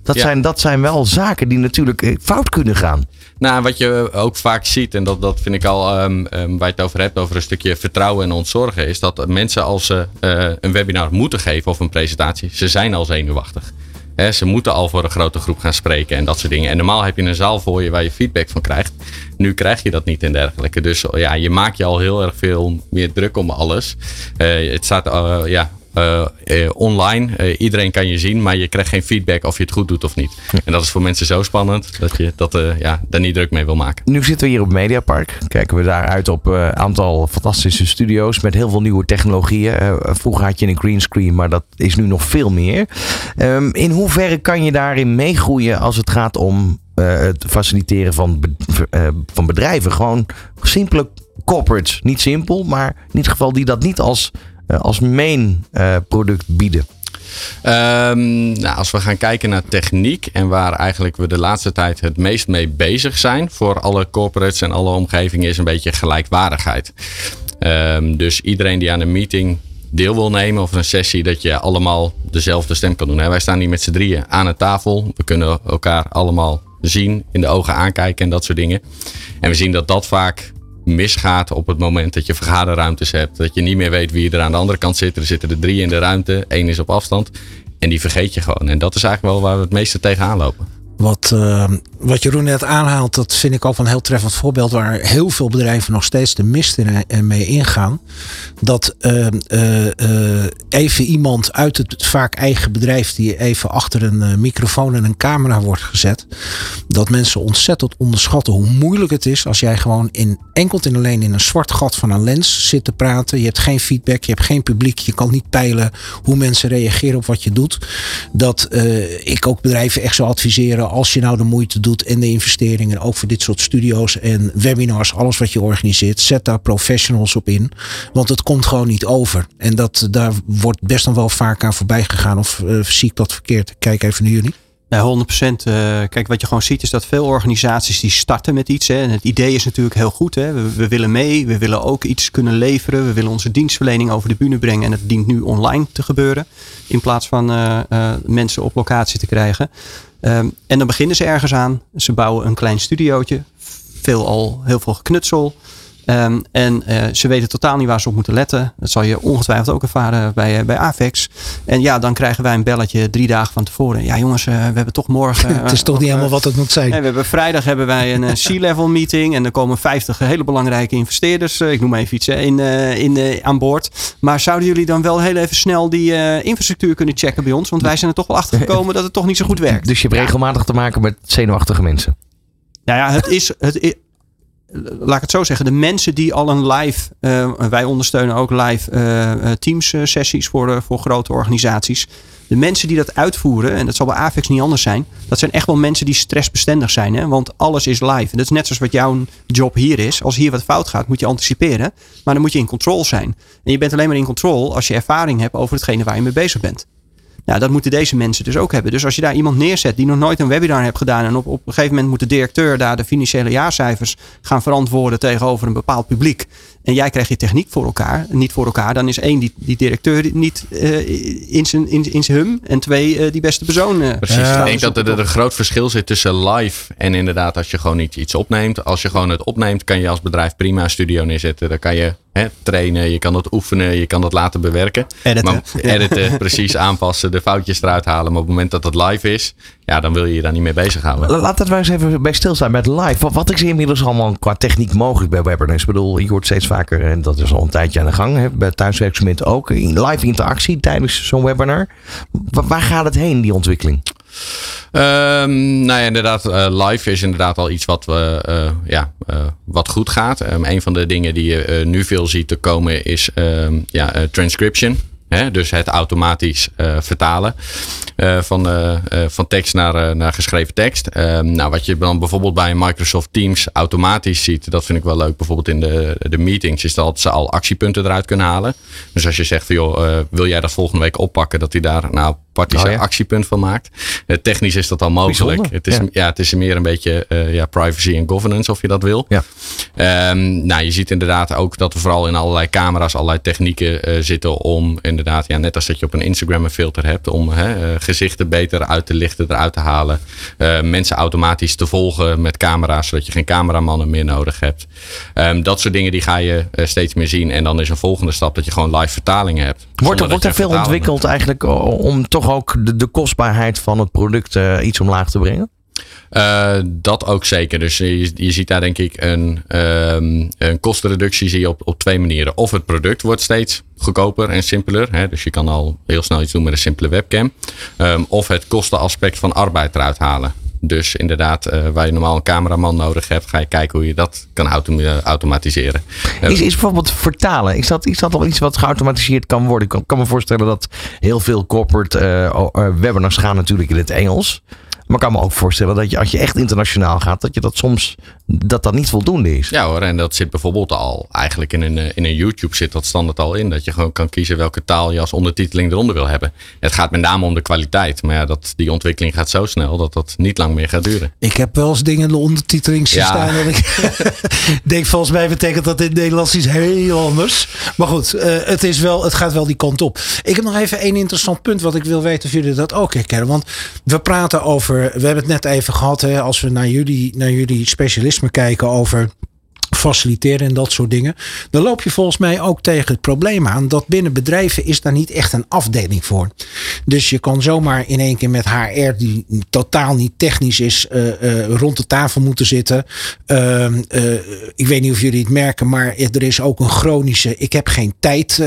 Dat, ja. zijn, dat zijn wel zaken die natuurlijk fout kunnen gaan. Nou, wat je ook vaak ziet, en dat, dat vind ik al um, um, waar je het over hebt, over een stukje vertrouwen en ontzorgen, is dat mensen als ze uh, een webinar moeten geven of een presentatie, ze zijn al zenuwachtig. He, ze moeten al voor een grote groep gaan spreken en dat soort dingen. En normaal heb je een zaal voor je waar je feedback van krijgt. Nu krijg je dat niet en dergelijke. Dus ja, je maakt je al heel erg veel meer druk om alles. Uh, het staat uh, ja, uh, uh, online. Uh, iedereen kan je zien, maar je krijgt geen feedback of je het goed doet of niet. Ja. En dat is voor mensen zo spannend dat je dat, ja, daar niet druk mee wil maken. Nu zitten we hier op Mediapark. Kijken we daar uit op een aantal fantastische studio's met heel veel nieuwe technologieën. vroeger had je een greenscreen, maar dat is nu nog veel meer. Um, in hoeverre kan je daarin meegroeien als het gaat om het faciliteren van, van bedrijven? Gewoon simpele corporates. Niet simpel, maar in ieder geval die dat niet als als main uh, product bieden? Um, nou, als we gaan kijken naar techniek en waar eigenlijk we de laatste tijd het meest mee bezig zijn voor alle corporates en alle omgevingen is een beetje gelijkwaardigheid. Um, dus iedereen die aan een meeting deel wil nemen of een sessie, dat je allemaal dezelfde stem kan doen. Wij staan hier met z'n drieën aan een tafel. We kunnen elkaar allemaal zien, in de ogen aankijken en dat soort dingen. En we zien dat dat vaak misgaat op het moment dat je vergaderruimtes hebt. Dat je niet meer weet wie er aan de andere kant zit. Er zitten er drie in de ruimte, één is op afstand. En die vergeet je gewoon. En dat is eigenlijk wel waar we het meeste tegenaan lopen. Wat, uh, wat Jeroen net aanhaalt, dat vind ik ook een heel treffend voorbeeld waar heel veel bedrijven nog steeds de mist in, mee ingaan. Dat uh, uh, even iemand uit het vaak eigen bedrijf die even achter een microfoon en een camera wordt gezet. Dat mensen ontzettend onderschatten hoe moeilijk het is als jij gewoon in enkel en alleen in een zwart gat van een lens zit te praten. Je hebt geen feedback, je hebt geen publiek, je kan niet peilen hoe mensen reageren op wat je doet. Dat ik ook bedrijven echt zou adviseren als je nou de moeite doet en de investeringen, ook voor dit soort studio's en webinars, alles wat je organiseert, zet daar professionals op in. Want het komt gewoon niet over. En dat, daar wordt best nog wel vaak aan voorbij gegaan. Of uh, zie ik dat verkeerd? Kijk even naar jullie. Ja, 100%. Uh, kijk, wat je gewoon ziet is dat veel organisaties die starten met iets. Hè, en het idee is natuurlijk heel goed. Hè. We, willen mee, we willen ook iets kunnen leveren. We willen onze dienstverlening over de bühne brengen. En het dient nu online te gebeuren. In plaats van uh, mensen op locatie te krijgen. Um, en dan beginnen ze ergens aan. Ze bouwen een klein studiootje. Veel al heel veel geknutsel. Um, en uh, ze weten totaal niet waar ze op moeten letten. Dat zal je ongetwijfeld ook ervaren bij, uh, bij Avex. En ja, dan krijgen wij een belletje drie dagen van tevoren. Ja, jongens, uh, we hebben toch morgen. het is toch niet helemaal wat het moet zijn. we hebben vrijdag hebben wij een C-level meeting. En er komen 50 hele belangrijke investeerders. ik noem even iets in, in, aan boord. Maar zouden jullie dan wel heel even snel die infrastructuur kunnen checken bij ons? Want wij zijn er toch wel achter gekomen dat het toch niet zo goed werkt. Dus je hebt regelmatig te maken met zenuwachtige mensen. Nou ja, het is, het, laat ik het zo zeggen, de mensen die al een live, uh, wij ondersteunen ook live uh, teams sessies voor, voor grote organisaties. De mensen die dat uitvoeren, en dat zal bij AVEX niet anders zijn, dat zijn echt wel mensen die stressbestendig zijn. Hè? Want alles is live. En dat is net zoals wat jouw job hier is. Als hier wat fout gaat, moet je anticiperen. Maar dan moet je in control zijn. En je bent alleen maar in control als je ervaring hebt over hetgene waar je mee bezig bent. Nou, dat moeten deze mensen dus ook hebben. Dus als je daar iemand neerzet die nog nooit een webinar heeft gedaan. en op, op een gegeven moment moet de directeur daar de financiële jaarcijfers gaan verantwoorden tegenover een bepaald publiek en jij krijgt je techniek voor elkaar, niet voor elkaar, dan is één, die, die directeur niet uh, in zijn in, in hum. En twee, uh, die beste persoon. Uh, Precies. ik denk dat er een groot verschil zit tussen live en inderdaad als je gewoon iets, iets opneemt. Als je gewoon het opneemt, kan je als bedrijf prima een studio neerzetten. Dan kan je hè, trainen, je kan het oefenen, je kan dat laten bewerken. Editen. Maar, editen, precies aanpassen, de foutjes eruit halen. Maar op het moment dat het live is, ja, dan wil je je daar niet mee bezighouden. Laat het maar eens even bij stilstaan met live. Wat, wat is inmiddels allemaal qua techniek mogelijk bij webinars? Ik bedoel, je hoort steeds vaker, en dat is al een tijdje aan de gang, hè, bij thuiswerkzaamheden ook, in live interactie tijdens zo'n webinar. waar gaat het heen, die ontwikkeling? Um, nou ja, inderdaad, uh, live is inderdaad al iets wat, uh, uh, ja, wat goed gaat. Um, een van de dingen die je nu veel ziet te komen is um, ja, transcription. Hè? Dus het automatisch vertalen. Uh, van, uh, van tekst naar, naar geschreven tekst. Ehm, nou, wat je dan bijvoorbeeld bij Microsoft Teams automatisch ziet, dat vind ik wel leuk. Bijvoorbeeld in de, de meetings, is dat ze al actiepunten eruit kunnen halen. Dus als je zegt van joh, wil jij dat volgende week oppakken, dat hij daar nou apart oh, ja. actiepunt van maakt. technisch is dat al mogelijk. Het is, ja. het is meer een beetje ja, privacy en governance, of je dat wil. Ja. Um, nou, je ziet inderdaad ook dat er vooral in allerlei camera's allerlei technieken zitten om inderdaad, ja, net als dat je op een Instagram een filter hebt, om gezichten beter uit te lichten, eruit te halen. Uh, mensen automatisch te volgen met camera's, zodat je geen cameramannen meer nodig hebt. Um, dat soort dingen die ga je steeds meer zien. En dan is een volgende stap dat je gewoon live vertalingen hebt. Wordt er, wordt er veel ontwikkeld eigenlijk om toch ook de, de kostbaarheid van het product uh, iets omlaag te brengen? Uh, dat ook zeker. Dus je, je ziet daar denk ik een, um, een kostenreductie zie je op, op twee manieren. Of het product wordt steeds goedkoper en simpeler. Hè? Dus je kan al heel snel iets doen met een simpele webcam. Um, of het kostenaspect van arbeid eruit halen. Dus inderdaad, uh, waar je normaal een cameraman nodig hebt, ga je kijken hoe je dat kan autom automatiseren. Is, is bijvoorbeeld vertalen, is dat, is dat al iets wat geautomatiseerd kan worden? Ik kan, kan me voorstellen dat heel veel corporate uh, webinars gaan natuurlijk in het Engels. Maar ik kan me ook voorstellen dat je als je echt internationaal gaat, dat je dat soms dat dat niet voldoende is. Ja hoor, en dat zit bijvoorbeeld al eigenlijk in een, in een YouTube zit dat standaard al in. Dat je gewoon kan kiezen welke taal je als ondertiteling eronder wil hebben. Het gaat met name om de kwaliteit. Maar ja, dat, die ontwikkeling gaat zo snel dat dat niet lang meer gaat duren. Ik heb wel eens dingen in de ondertiteling zien ja. staan. Dat ik denk volgens mij betekent dat in het Nederlands iets heel anders. Maar goed, uh, het, is wel, het gaat wel die kant op. Ik heb nog even één interessant punt wat ik wil weten of jullie dat ook herkennen. Want we praten over, we hebben het net even gehad, hè, als we naar jullie, naar jullie specialisme kijken over faciliteren en dat soort dingen. Dan loop je volgens mij ook tegen het probleem aan dat binnen bedrijven is daar niet echt een afdeling voor. Dus je kan zomaar in één keer met HR, die totaal niet technisch is, rond de tafel moeten zitten. Ehm, ik weet niet of jullie het merken, maar er is ook een chronische, ik heb geen tijd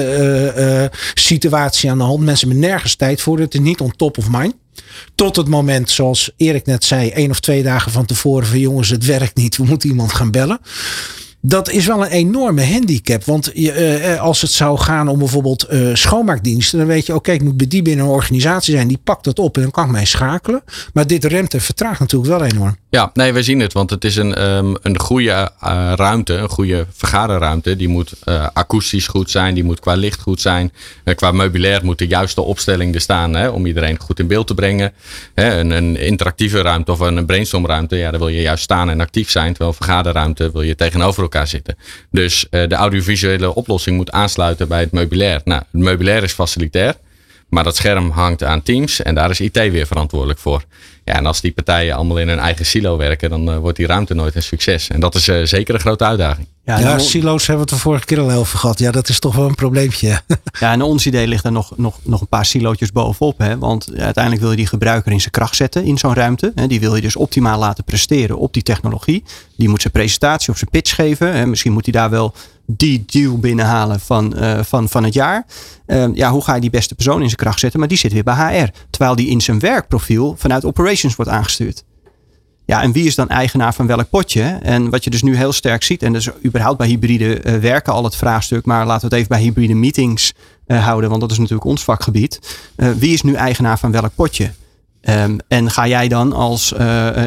situatie aan de hand. Mensen hebben nergens tijd voor. Het is niet on top of mind. Tot het moment, zoals Erik net zei, één of twee dagen van tevoren van jongens, het werkt niet. We moeten iemand gaan bellen dat is wel een enorme handicap. Want je, eh, eh, als het zou gaan om bijvoorbeeld uh, schoonmaakdiensten, dan weet je, oké, ik moet bij die binnen een organisatie zijn, die pakt dat op en dan kan ik mij schakelen. Maar dit remt en vertraagt natuurlijk wel enorm. Ja, nee, we zien het, want het is een, um, een goede ruimte, een goede vergaderruimte. Die moet akoestisch goed zijn, die moet qua licht goed zijn. qua meubilair moet de juiste opstelling er staan hè, om iedereen goed in beeld te brengen. Hè, een, een interactieve ruimte of een brainstormruimte, ja, daar wil je juist staan en actief zijn. Terwijl vergaderruimte wil je tegenover elkaar zitten. Dus uh, de audiovisuele oplossing moet aansluiten bij het meubilair. Nou, het meubilair is facilitair. Maar dat scherm hangt aan Teams en daar is IT weer verantwoordelijk voor. Ja, en als die partijen allemaal in hun eigen silo werken, dan uh, wordt die ruimte nooit een succes. En dat is uh, zeker een grote uitdaging. Ja, ja silo's hebben we het de vorige keer al over gehad. Ja, dat is toch wel een probleempje. ja, en ons idee ligt er nog, nog, nog een paar silootjes bovenop. Hè? Want uiteindelijk wil je die gebruiker in zijn kracht zetten in zo'n ruimte. Hè? Die wil je dus optimaal laten presteren op die technologie. Die moet zijn presentatie of zijn pitch geven. Hè? Misschien moet hij daar wel die deal binnenhalen van, uh, van, van het jaar. Uh, ja, hoe ga je die beste persoon in zijn kracht zetten? Maar die zit weer bij HR. Terwijl die in zijn werkprofiel vanuit operations wordt aangestuurd. Ja, en wie is dan eigenaar van welk potje? En wat je dus nu heel sterk ziet, en dus überhaupt bij hybride uh, werken al het vraagstuk, maar laten we het even bij hybride meetings uh, houden, want dat is natuurlijk ons vakgebied. Uh, wie is nu eigenaar van welk potje? Um, en ga jij dan als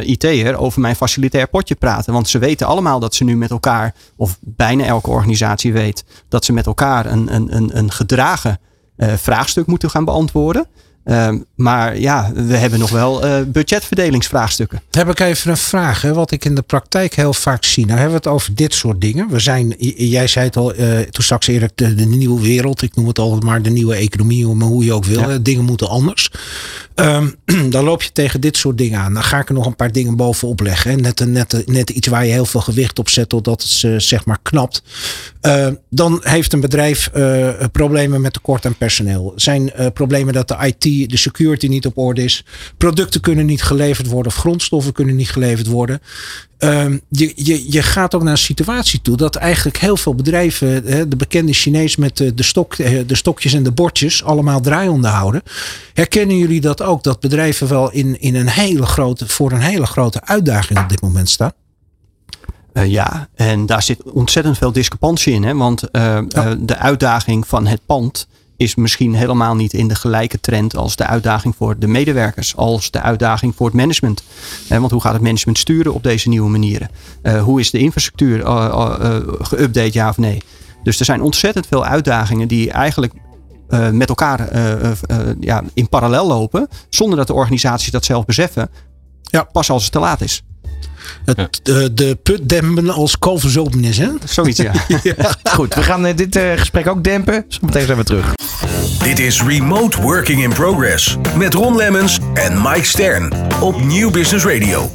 IT'er over mijn facilitair potje praten? Want ze weten allemaal dat ze nu met elkaar, of bijna elke organisatie weet, dat ze met elkaar een, een, een, een gedragen vraagstuk moeten gaan beantwoorden. Um, maar ja, we hebben nog wel uh, budgetverdelingsvraagstukken. Heb ik even een vraag, hè, wat ik in de praktijk heel vaak zie. Nou hebben we het over dit soort dingen. We zijn, jij zei het al, uh, toen straks eerder, de, de, nieuwe wereld. Ik noem het altijd maar de nieuwe economie, hoe je ook wil. Ja. Dingen moeten anders. Um, dan loop je tegen dit soort dingen aan. Dan ga ik er nog een paar dingen bovenop leggen. Hè. Net, net, net iets waar je heel veel gewicht op zet, totdat het uh, zeg maar knapt. Uh, dan heeft een bedrijf problemen met tekort aan personeel. Zijn problemen dat de IT, de security niet op orde is. Producten kunnen niet geleverd worden of grondstoffen kunnen niet geleverd worden. Um, je, je, je gaat ook naar een situatie toe dat eigenlijk heel veel bedrijven, de bekende Chinees met de, de, stok, de stokjes en de bordjes, allemaal draai onderhouden. Herkennen jullie dat ook? Dat bedrijven wel in, in een hele grote, voor een hele grote uitdaging op dit moment staan? Uh, ja, en daar zit ontzettend veel discrepantie in. Hè? Want uh, ja. uh, de uitdaging van het pand is misschien helemaal niet in de gelijke trend als de uitdaging voor de medewerkers, als de uitdaging voor het management. want hoe gaat het management sturen op deze nieuwe manieren? Uh, hoe is de infrastructuur uh, uh, geüpdate, ja of nee? Dus er zijn ontzettend veel uitdagingen die eigenlijk met elkaar ja, in parallel lopen, zonder dat de organisaties dat zelf beseffen, ja. pas als het te laat is. Het, de, de put dempen als kalverzopen is, hè? Zoiets, ja. ja. Goed, we gaan dit uh, gesprek ook dempen. Zometeen zijn we terug. Dit is Remote Working in Progress met Ron Lemmens en Mike Stern op Nieuw Business Radio.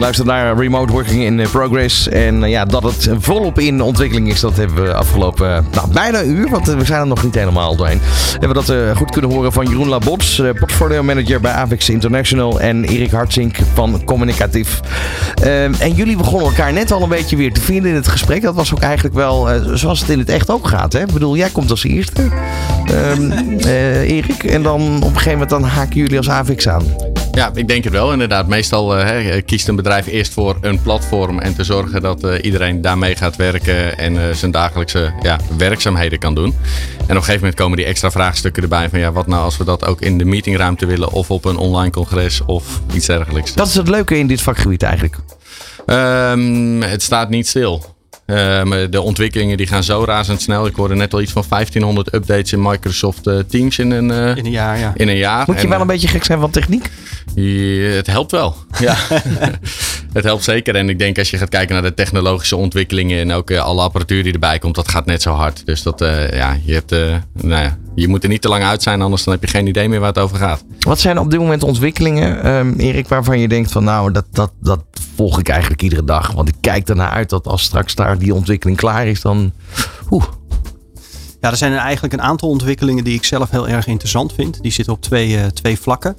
Je luistert naar Remote Working in Progress. En ja, dat het volop in ontwikkeling is, dat hebben we afgelopen nou, bijna een uur. Want we zijn er nog niet helemaal doorheen. Hebben we dat uh, goed kunnen horen van Jeroen Labots, uh, portfolio manager bij Avix International. En Erik Hartzink van Communicatief. Uh, en jullie begonnen elkaar net al een beetje weer te vinden in het gesprek. Dat was ook eigenlijk wel zoals het in het echt ook gaat. Hè? Ik bedoel, jij komt als eerste, ehm, Erik. En dan op een gegeven moment dan haken jullie als Avix aan. Ja, ik denk het wel inderdaad. Meestal uh, kiest een bedrijf eerst voor een platform en te zorgen dat uh, iedereen daarmee gaat werken en uh, zijn dagelijkse ja, werkzaamheden kan doen. En op een gegeven moment komen die extra vraagstukken erbij van ja, wat nou als we dat ook in de meetingruimte willen of op een online congres of iets dergelijks. Dat is het leuke in dit vakgebied eigenlijk. Um, het staat niet stil. Uh, de ontwikkelingen die gaan zo razendsnel. Ik hoorde net al iets van 1500 updates in Microsoft uh, Teams in een, uh, in een jaar. Ja. In een jaar. Moet je en, wel een beetje gek zijn van techniek? Je, het helpt wel. Ja. het helpt zeker. En ik denk als je gaat kijken naar de technologische ontwikkelingen en ook alle apparatuur die erbij komt, dat gaat net zo hard. Dus dat, ja, je, hebt, nou ja, je moet er niet te lang uit zijn, anders dan heb je geen idee meer waar het over gaat. Wat zijn op dit moment ontwikkelingen, um, Erik, waarvan je denkt van nou, dat, dat, dat volg ik eigenlijk iedere dag. Want ik kijk ernaar uit dat als straks daar die ontwikkeling klaar is, dan. Oeh. Ja, er zijn eigenlijk een aantal ontwikkelingen die ik zelf heel erg interessant vind. Die zitten op twee, uh, twee vlakken.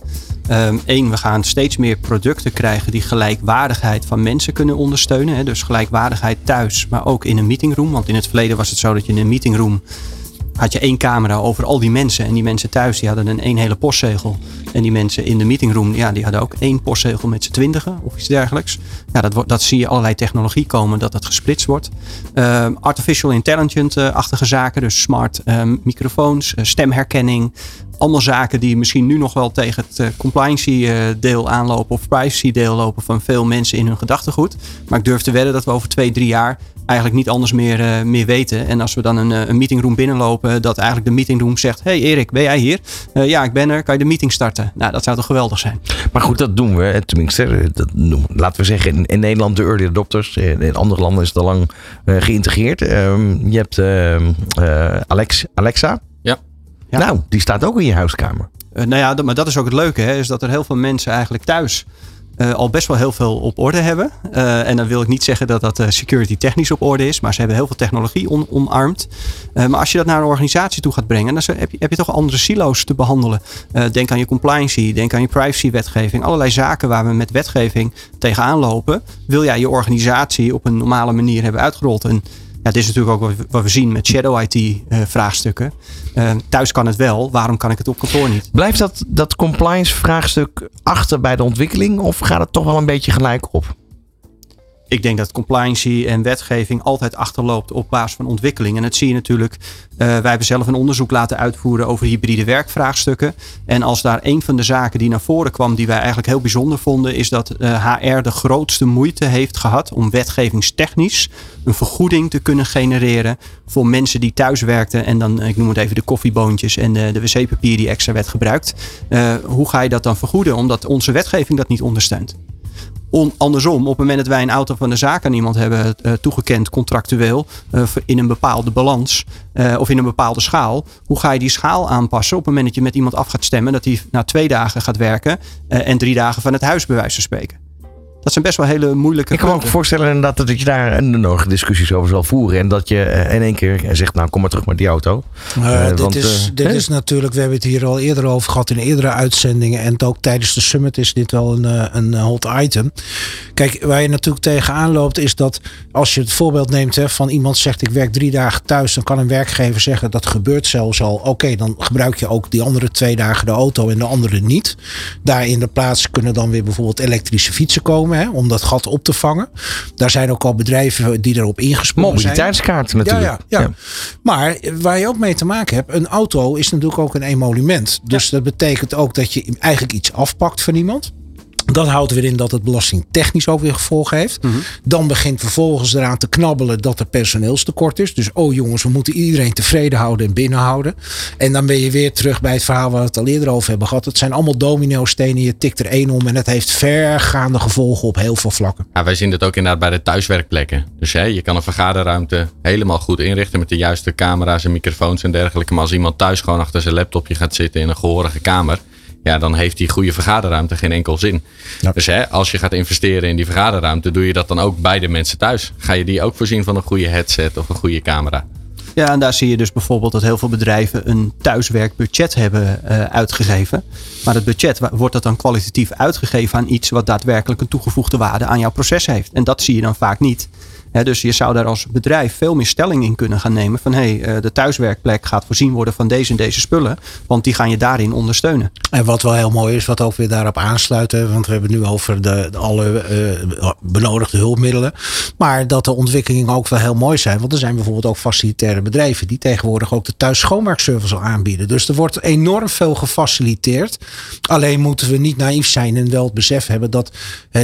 Eén, um, we gaan steeds meer producten krijgen die gelijkwaardigheid van mensen kunnen ondersteunen. Hè. Dus gelijkwaardigheid thuis, maar ook in een meetingroom. Want in het verleden was het zo dat je in een meetingroom had je één camera over al die mensen. En die mensen thuis die hadden een één hele postzegel. En die mensen in de meetingroom, ja, die hadden ook één postzegel met z'n twintigen of iets dergelijks. Ja, dat, dat zie je allerlei technologie komen dat dat gesplitst wordt. Uh, artificial intelligence-achtige zaken, dus smart um, microfoons, uh, stemherkenning. Allemaal zaken die misschien nu nog wel tegen het uh, compliancy deel aanlopen of privacy deel lopen van veel mensen in hun gedachtegoed. Maar ik durf te wedden dat we over twee, drie jaar eigenlijk niet anders meer, uh, meer weten. En als we dan een, een meetingroom binnenlopen, dat eigenlijk de meetingroom zegt: Hey Erik, ben jij hier? Uh, ja, ik ben er. Kan je de meeting starten? Nou, dat zou toch geweldig zijn. Maar goed, dat doen we. Tenminste, dat doen, laten we zeggen, in, in, Nederland de early adopters. In andere landen is het al lang uh, geïntegreerd. Um, je hebt Alex, Alexa. Ja. ja. Nou, die staat ook in je huiskamer. nou ja, dat, maar dat is ook het leuke, hè, is dat er heel veel mensen eigenlijk thuis uh, al best wel heel veel op orde hebben. Uh, en dan wil ik niet zeggen dat dat uh, security technisch op orde is, maar ze hebben heel veel technologie on, omarmd. maar als je dat naar een organisatie toe gaat brengen, dan heb je, heb je toch andere silo's te behandelen. denk aan je compliancy, denk aan je privacy-wetgeving. Allerlei zaken waar we met wetgeving tegenaan lopen. Wil jij je organisatie op een normale manier hebben uitgerold? En ja, dit is natuurlijk ook wat we zien met shadow IT uh, vraagstukken. Uh, thuis kan het wel, waarom kan ik het op kantoor niet? Blijft dat, dat compliance vraagstuk achter bij de ontwikkeling of gaat het toch wel een beetje gelijk op? Ik denk dat compliancy en wetgeving altijd achterloopt op basis van ontwikkeling. En dat zie je natuurlijk. Uh, wij hebben zelf een onderzoek laten uitvoeren over hybride werkvraagstukken. En als daar een van de zaken die naar voren kwam, die wij eigenlijk heel bijzonder vonden, is dat HR de grootste moeite heeft gehad om wetgevingstechnisch een vergoeding te kunnen genereren voor mensen die thuis werkten. En dan, ik noem het even de koffieboontjes en de, de wc-papier die extra werd gebruikt. Uh, hoe ga je dat dan vergoeden? Omdat onze wetgeving dat niet ondersteunt. Andersom, op het moment dat wij een auto van de zaak aan iemand hebben uh, toegekend contractueel uh, in een bepaalde balans uh, of in een bepaalde schaal, hoe ga je die schaal aanpassen op het moment dat je met iemand af gaat stemmen dat hij na twee dagen gaat werken en drie dagen van het huis bij wijze van spreken? Dat zijn best wel hele moeilijke Ik kan me ook voorstellen inderdaad dat je daar nog discussies over zal voeren. En dat je in één keer zegt, nou kom maar terug met die auto. Uh, dit want, is, uh, dit is natuurlijk, we hebben het hier al eerder over gehad in eerdere uitzendingen. En ook tijdens de summit is dit wel een, een hot item. Kijk, waar je natuurlijk tegenaan loopt is dat als je het voorbeeld neemt hè, van iemand zegt ik werk drie dagen thuis. Dan kan een werkgever zeggen dat gebeurt zelfs al. Oké, okay, dan gebruik je ook die andere twee dagen de auto en de andere niet. Daar in de plaats kunnen dan weer bijvoorbeeld elektrische fietsen komen Hè, om dat gat op te vangen. Daar zijn ook al bedrijven die erop ingesprongen zijn. Mobiliteitskaart natuurlijk. Ja, ja, ja. ja, Maar waar je ook mee te maken hebt, een auto is natuurlijk ook een emolument. Dus dat betekent ook dat je eigenlijk iets afpakt van iemand. Dat houdt weer in dat het belastingtechnisch ook weer gevolgen heeft. Mm -hmm. Dan begint vervolgens eraan te knabbelen dat er personeelstekort is. Dus oh jongens, we moeten iedereen tevreden houden en binnenhouden. En dan ben je weer terug bij het verhaal waar we het al eerder over hebben gehad. Het zijn allemaal domino-stenen. Je tikt er één om en het heeft vergaande gevolgen op heel veel vlakken. Ja, wij zien dat ook inderdaad bij de thuiswerkplekken. Dus hè, je kan een vergaderruimte helemaal goed inrichten met de juiste camera's en microfoons en dergelijke. Maar als iemand thuis gewoon achter zijn laptopje gaat zitten in een gehorige kamer ja, dan heeft die goede vergaderruimte geen enkel zin. Ja. Dus hè, als je gaat investeren in die vergaderruimte, doe je dat dan ook bij de mensen thuis. Ga je die ook voorzien van een goede headset of een goede camera? Ja, en daar zie je dus bijvoorbeeld dat heel veel bedrijven een thuiswerkbudget hebben uh, uitgegeven. Maar het budget, wordt dat dan kwalitatief uitgegeven aan iets wat daadwerkelijk een toegevoegde waarde aan jouw proces heeft? En dat zie je dan vaak niet. Dus je zou daar als bedrijf veel meer stelling in kunnen gaan nemen. Van hé, hey, de thuiswerkplek gaat voorzien worden van deze en deze spullen. Want die gaan je daarin ondersteunen. En wat wel heel mooi is, wat ook weer daarop aansluit. Want we hebben nu over de, alle uh, benodigde hulpmiddelen. Maar dat de ontwikkelingen ook wel heel mooi zijn. Want er zijn bijvoorbeeld ook facilitaire bedrijven. Die tegenwoordig ook de thuis schoonmaakservice al aanbieden. Dus er wordt enorm veel gefaciliteerd. Alleen moeten we niet naïef zijn en wel het besef hebben dat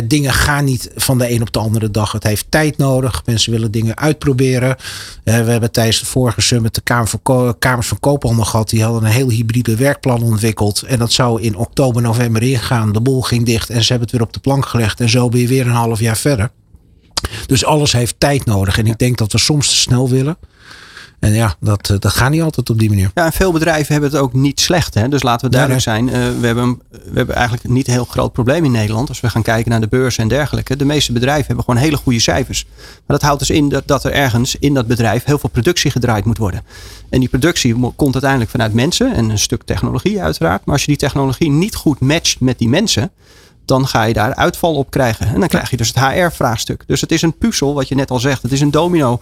dingen gaan niet van de een op de andere dag. Het heeft tijd nodig. Mensen willen dingen uitproberen. we hebben tijdens de vorige summit de Kamer van Kamers van Koophandel gehad. Die hadden een heel hybride werkplan ontwikkeld. En dat zou in oktober, november ingaan. De boel ging dicht en ze hebben het weer op de plank gelegd. En zo ben je weer een half jaar verder. Dus alles heeft tijd nodig. En ik denk dat we soms te snel willen. En ja, dat, dat gaat niet altijd op die manier. Ja, en veel bedrijven hebben het ook niet slecht. Hè? Dus laten we duidelijk zijn. Uh, we, hebben, we hebben eigenlijk niet een heel groot probleem in Nederland. Als we gaan kijken naar de beurs en dergelijke. De meeste bedrijven hebben gewoon hele goede cijfers. Maar dat houdt dus in dat, dat er ergens in dat bedrijf heel veel productie gedraaid moet worden. En die productie komt uiteindelijk vanuit mensen en een stuk technologie uiteraard. Maar als je die technologie niet goed matcht met die mensen, dan ga je daar uitval op krijgen. En dan krijg je dus het HR-vraagstuk. Dus het is een puzzel, wat je net al zegt. Het is een domino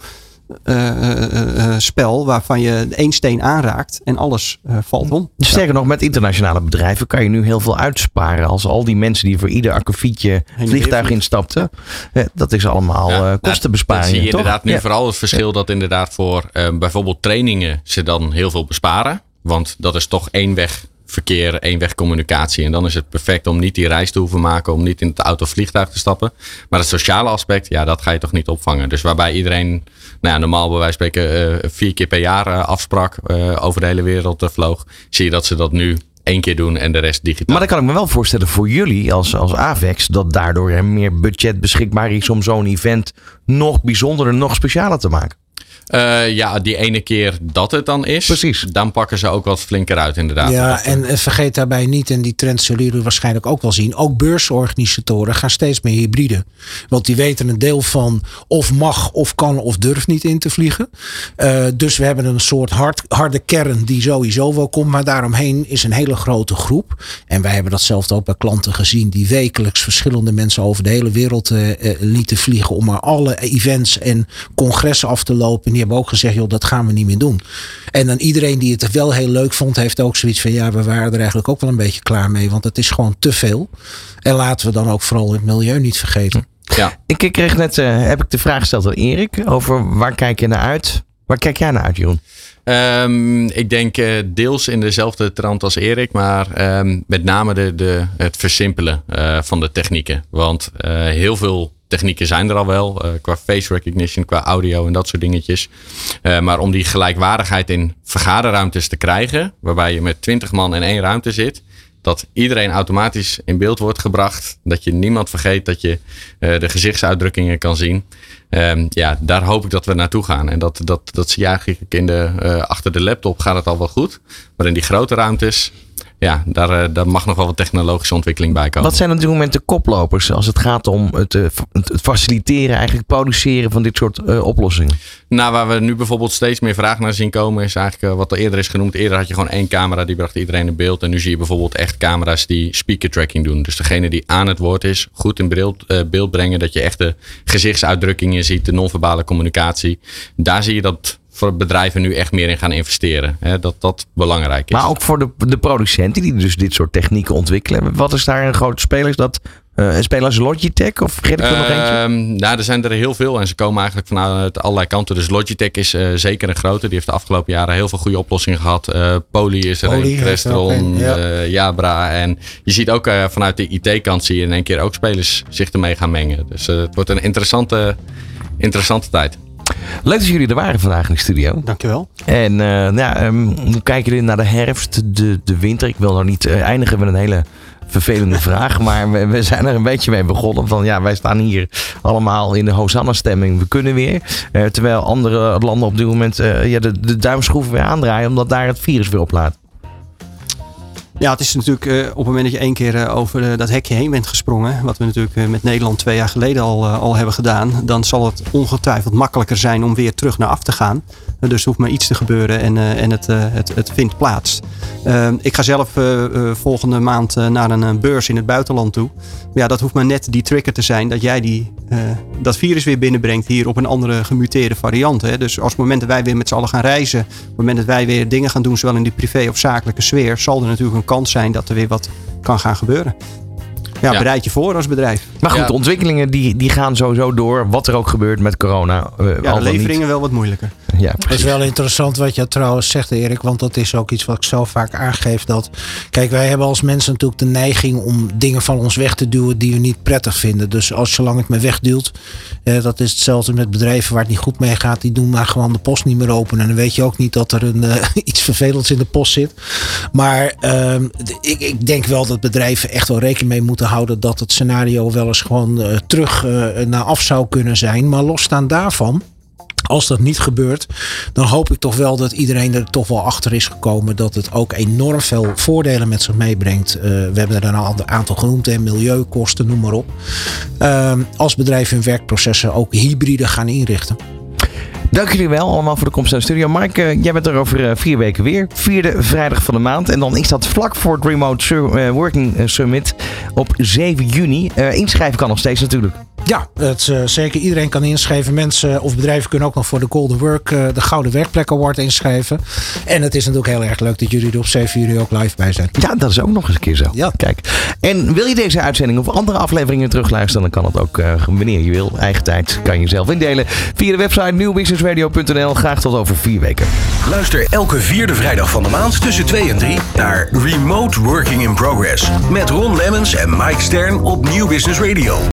spel waarvan je één steen aanraakt en alles valt om. Sterker nog, met internationale bedrijven kan je nu heel veel uitsparen. Als al die mensen die voor ieder akkefietje vliegtuig instapten. dat is allemaal ja, kostenbesparing. zie je toch? inderdaad nu vooral het verschil dat inderdaad voor bijvoorbeeld trainingen ze dan heel veel besparen. Want dat is toch één weg verkeer, eenwegcommunicatie. En dan is het perfect om niet die reis te hoeven maken, om niet in het auto vliegtuig te stappen. Maar het sociale aspect, ja, dat ga je toch niet opvangen. Dus waarbij iedereen, nou ja, normaal bij wijze van spreken uh, vier keer per jaar uh, afsprak, uh, over de hele wereld vloog, zie je dat ze dat nu één keer doen en de rest digitaal. Maar dan kan ik me wel voorstellen voor jullie als, als AVEX dat daardoor er meer budget beschikbaar is om zo'n event nog bijzonderer, nog specialer te maken. Uh, ja, die ene keer dat het dan is. Precies. Dan pakken ze ook wat flinker uit, inderdaad. Ja, en vergeet daarbij niet, en die trend zullen jullie waarschijnlijk ook wel zien. Ook beursorganisatoren gaan steeds meer hybride. Want die weten een deel van of mag, of kan, of durft niet in te vliegen. Uh, dus we hebben een soort hard, harde kern die sowieso wel komt. Maar daaromheen is een hele grote groep. En wij hebben datzelfde ook bij klanten gezien. Die wekelijks verschillende mensen over de hele wereld uh, lieten vliegen. Om maar alle events en congressen af te lopen die hebben ook gezegd, joh, dat gaan we niet meer doen. En dan iedereen die het wel heel leuk vond, heeft ook zoiets van, ja, we waren er eigenlijk ook wel een beetje klaar mee, want het is gewoon te veel. En laten we dan ook vooral het milieu niet vergeten. Ja. Ik kreeg net, uh, heb ik de vraag gesteld aan Erik, over waar kijk je naar uit? Waar kijk jij naar uit, Jeroen? Um, ik denk uh, deels in dezelfde trant als Erik, maar um, met name de, de, het versimpelen uh, van de technieken. Want uh, heel veel technieken zijn er al wel, uh, qua face recognition, qua audio en dat soort dingetjes. Uh, maar om die gelijkwaardigheid in vergaderruimtes te krijgen, waarbij je met twintig man in één ruimte zit, dat iedereen automatisch in beeld wordt gebracht, dat je niemand vergeet dat je uh, de gezichtsuitdrukkingen kan zien. Um, ja, daar hoop ik dat we naartoe gaan. En dat, dat, dat zie eigenlijk in de, achter de laptop gaat het al wel goed. Maar in die grote ruimtes, ja, daar, eh, daar mag nog wel wat technologische ontwikkeling bij komen. Wat zijn op dit moment de koplopers als het gaat om het, eh, het faciliteren, eigenlijk produceren van dit soort uh, oplossingen? Nou, waar we nu bijvoorbeeld steeds meer vraag naar zien komen, is eigenlijk uh, wat er eerder is genoemd. Eerder had je gewoon één camera, die bracht iedereen in beeld. En nu zie je bijvoorbeeld echt camera's die speaker tracking doen. Dus degene die aan het woord is, goed in beeld, uh, beeld brengen. Dat je echt de gezichtsuitdrukkingen ziet, de non-verbale communicatie. Daar zie je dat voor bedrijven nu echt meer in gaan investeren. Hè, dat dat belangrijk is. Maar ook voor de, de producenten die dus dit soort technieken ontwikkelen. Wat is daar een grote speler? Is dat uh, spelers Logitech of vergeet ik er uh, nog eentje? Ehm, nou, er zijn er heel veel en ze komen eigenlijk vanuit allerlei kanten. Dus Logitech is uh, zeker een grote. Die heeft de afgelopen jaren heel veel goede oplossingen gehad. Uh, Poly is er Poly een, Crestron, ja. Jabra. En je ziet ook vanuit de IT-kant zie je in één keer ook spelers zich ermee gaan mengen. Dus het wordt een interessante, interessante tijd. Leuk dat jullie er waren vandaag in de studio. Dankjewel. En uh, ja, um, hoe kijken jullie naar de herfst, de, de winter? Ik wil nou niet uh, eindigen met een hele vervelende vraag. Maar we, we, zijn er een beetje mee begonnen. Van ja, wij staan hier allemaal in de Hosanna-stemming. We kunnen weer. Uh, terwijl andere landen op dit moment ja, de, de duimschroeven weer aandraaien. Omdat daar het virus weer oplaat. Ja, het is natuurlijk uh, op het moment dat je één keer uh, over uh, dat hekje heen bent gesprongen, wat we natuurlijk met Nederland twee jaar geleden al, al hebben gedaan, dan zal het ongetwijfeld makkelijker zijn om weer terug naar af te gaan. dus er hoeft maar iets te gebeuren en, en het, het, het vindt plaats. ik ga zelf volgende maand naar een beurs in het buitenland toe. Ja, dat hoeft maar net die trigger te zijn dat jij die, dat virus weer binnenbrengt hier op een andere gemuteerde variant. Dus als het moment dat wij weer met z'n allen gaan reizen, op het moment dat wij weer dingen gaan doen, zowel in die privé of zakelijke sfeer, zal er natuurlijk een kans zijn dat er weer wat kan gaan gebeuren. Ja, ja. bereid je voor als bedrijf. Maar goed, ja. de ontwikkelingen die, die gaan sowieso door. Wat er ook gebeurt met corona. Uh, ja, de leveringen niet. wel wat moeilijker. Ja, het is wel interessant wat je trouwens zegt, Erik. Want dat is ook iets wat ik zo vaak aangeef. Dat, kijk, wij hebben als mensen natuurlijk de neiging om dingen van ons weg te duwen die we niet prettig vinden. Dus als zolang het me wegduwt, eh, dat is hetzelfde met bedrijven waar het niet goed mee gaat. Die doen maar gewoon de post niet meer open. En dan weet je ook niet dat er een, uh, iets vervelends in de post zit. Maar uh, ik, ik denk wel dat bedrijven echt wel rekening mee moeten houden dat het scenario wel eens gewoon uh, terug uh, naar af zou kunnen zijn. Maar losstaan daarvan Als dat niet gebeurt, dan hoop ik toch wel dat iedereen er toch wel achter is gekomen dat het ook enorm veel voordelen met zich meebrengt. Uh, we hebben er een aantal genoemd, hè, milieukosten, noem maar op. Uh, als bedrijven hun werkprocessen ook hybride gaan inrichten. Dank jullie wel allemaal voor de komst naar de studio. Mark, uh, jij bent er over uh, vier weken weer. Vierde vrijdag van de maand. En dan is dat vlak voor het Remote uh, Working Summit op 7 juni. inschrijven kan nog steeds natuurlijk. Ja, het, uh, zeker iedereen kan inschrijven. Mensen of bedrijven kunnen ook nog voor de Golden Work, uh, de Gouden Werkplek Award inschrijven. En het is natuurlijk heel erg leuk dat jullie er op 7 juli ook live bij zijn. Ja, dat is ook nog eens een keer zo. Ja. Kijk. En wil je deze uitzending of andere afleveringen terugluisteren, dan kan het ook uh, wanneer je wil. Eigen tijd kan je zelf indelen. Via de website nieuwbusinessradio.nl. Graag tot over vier weken. Luister elke vierde vrijdag van de maand tussen 2 en 3 naar Remote Working in Progress. Met Ron Lemmens en Mike Stern op Nieuw Business Radio.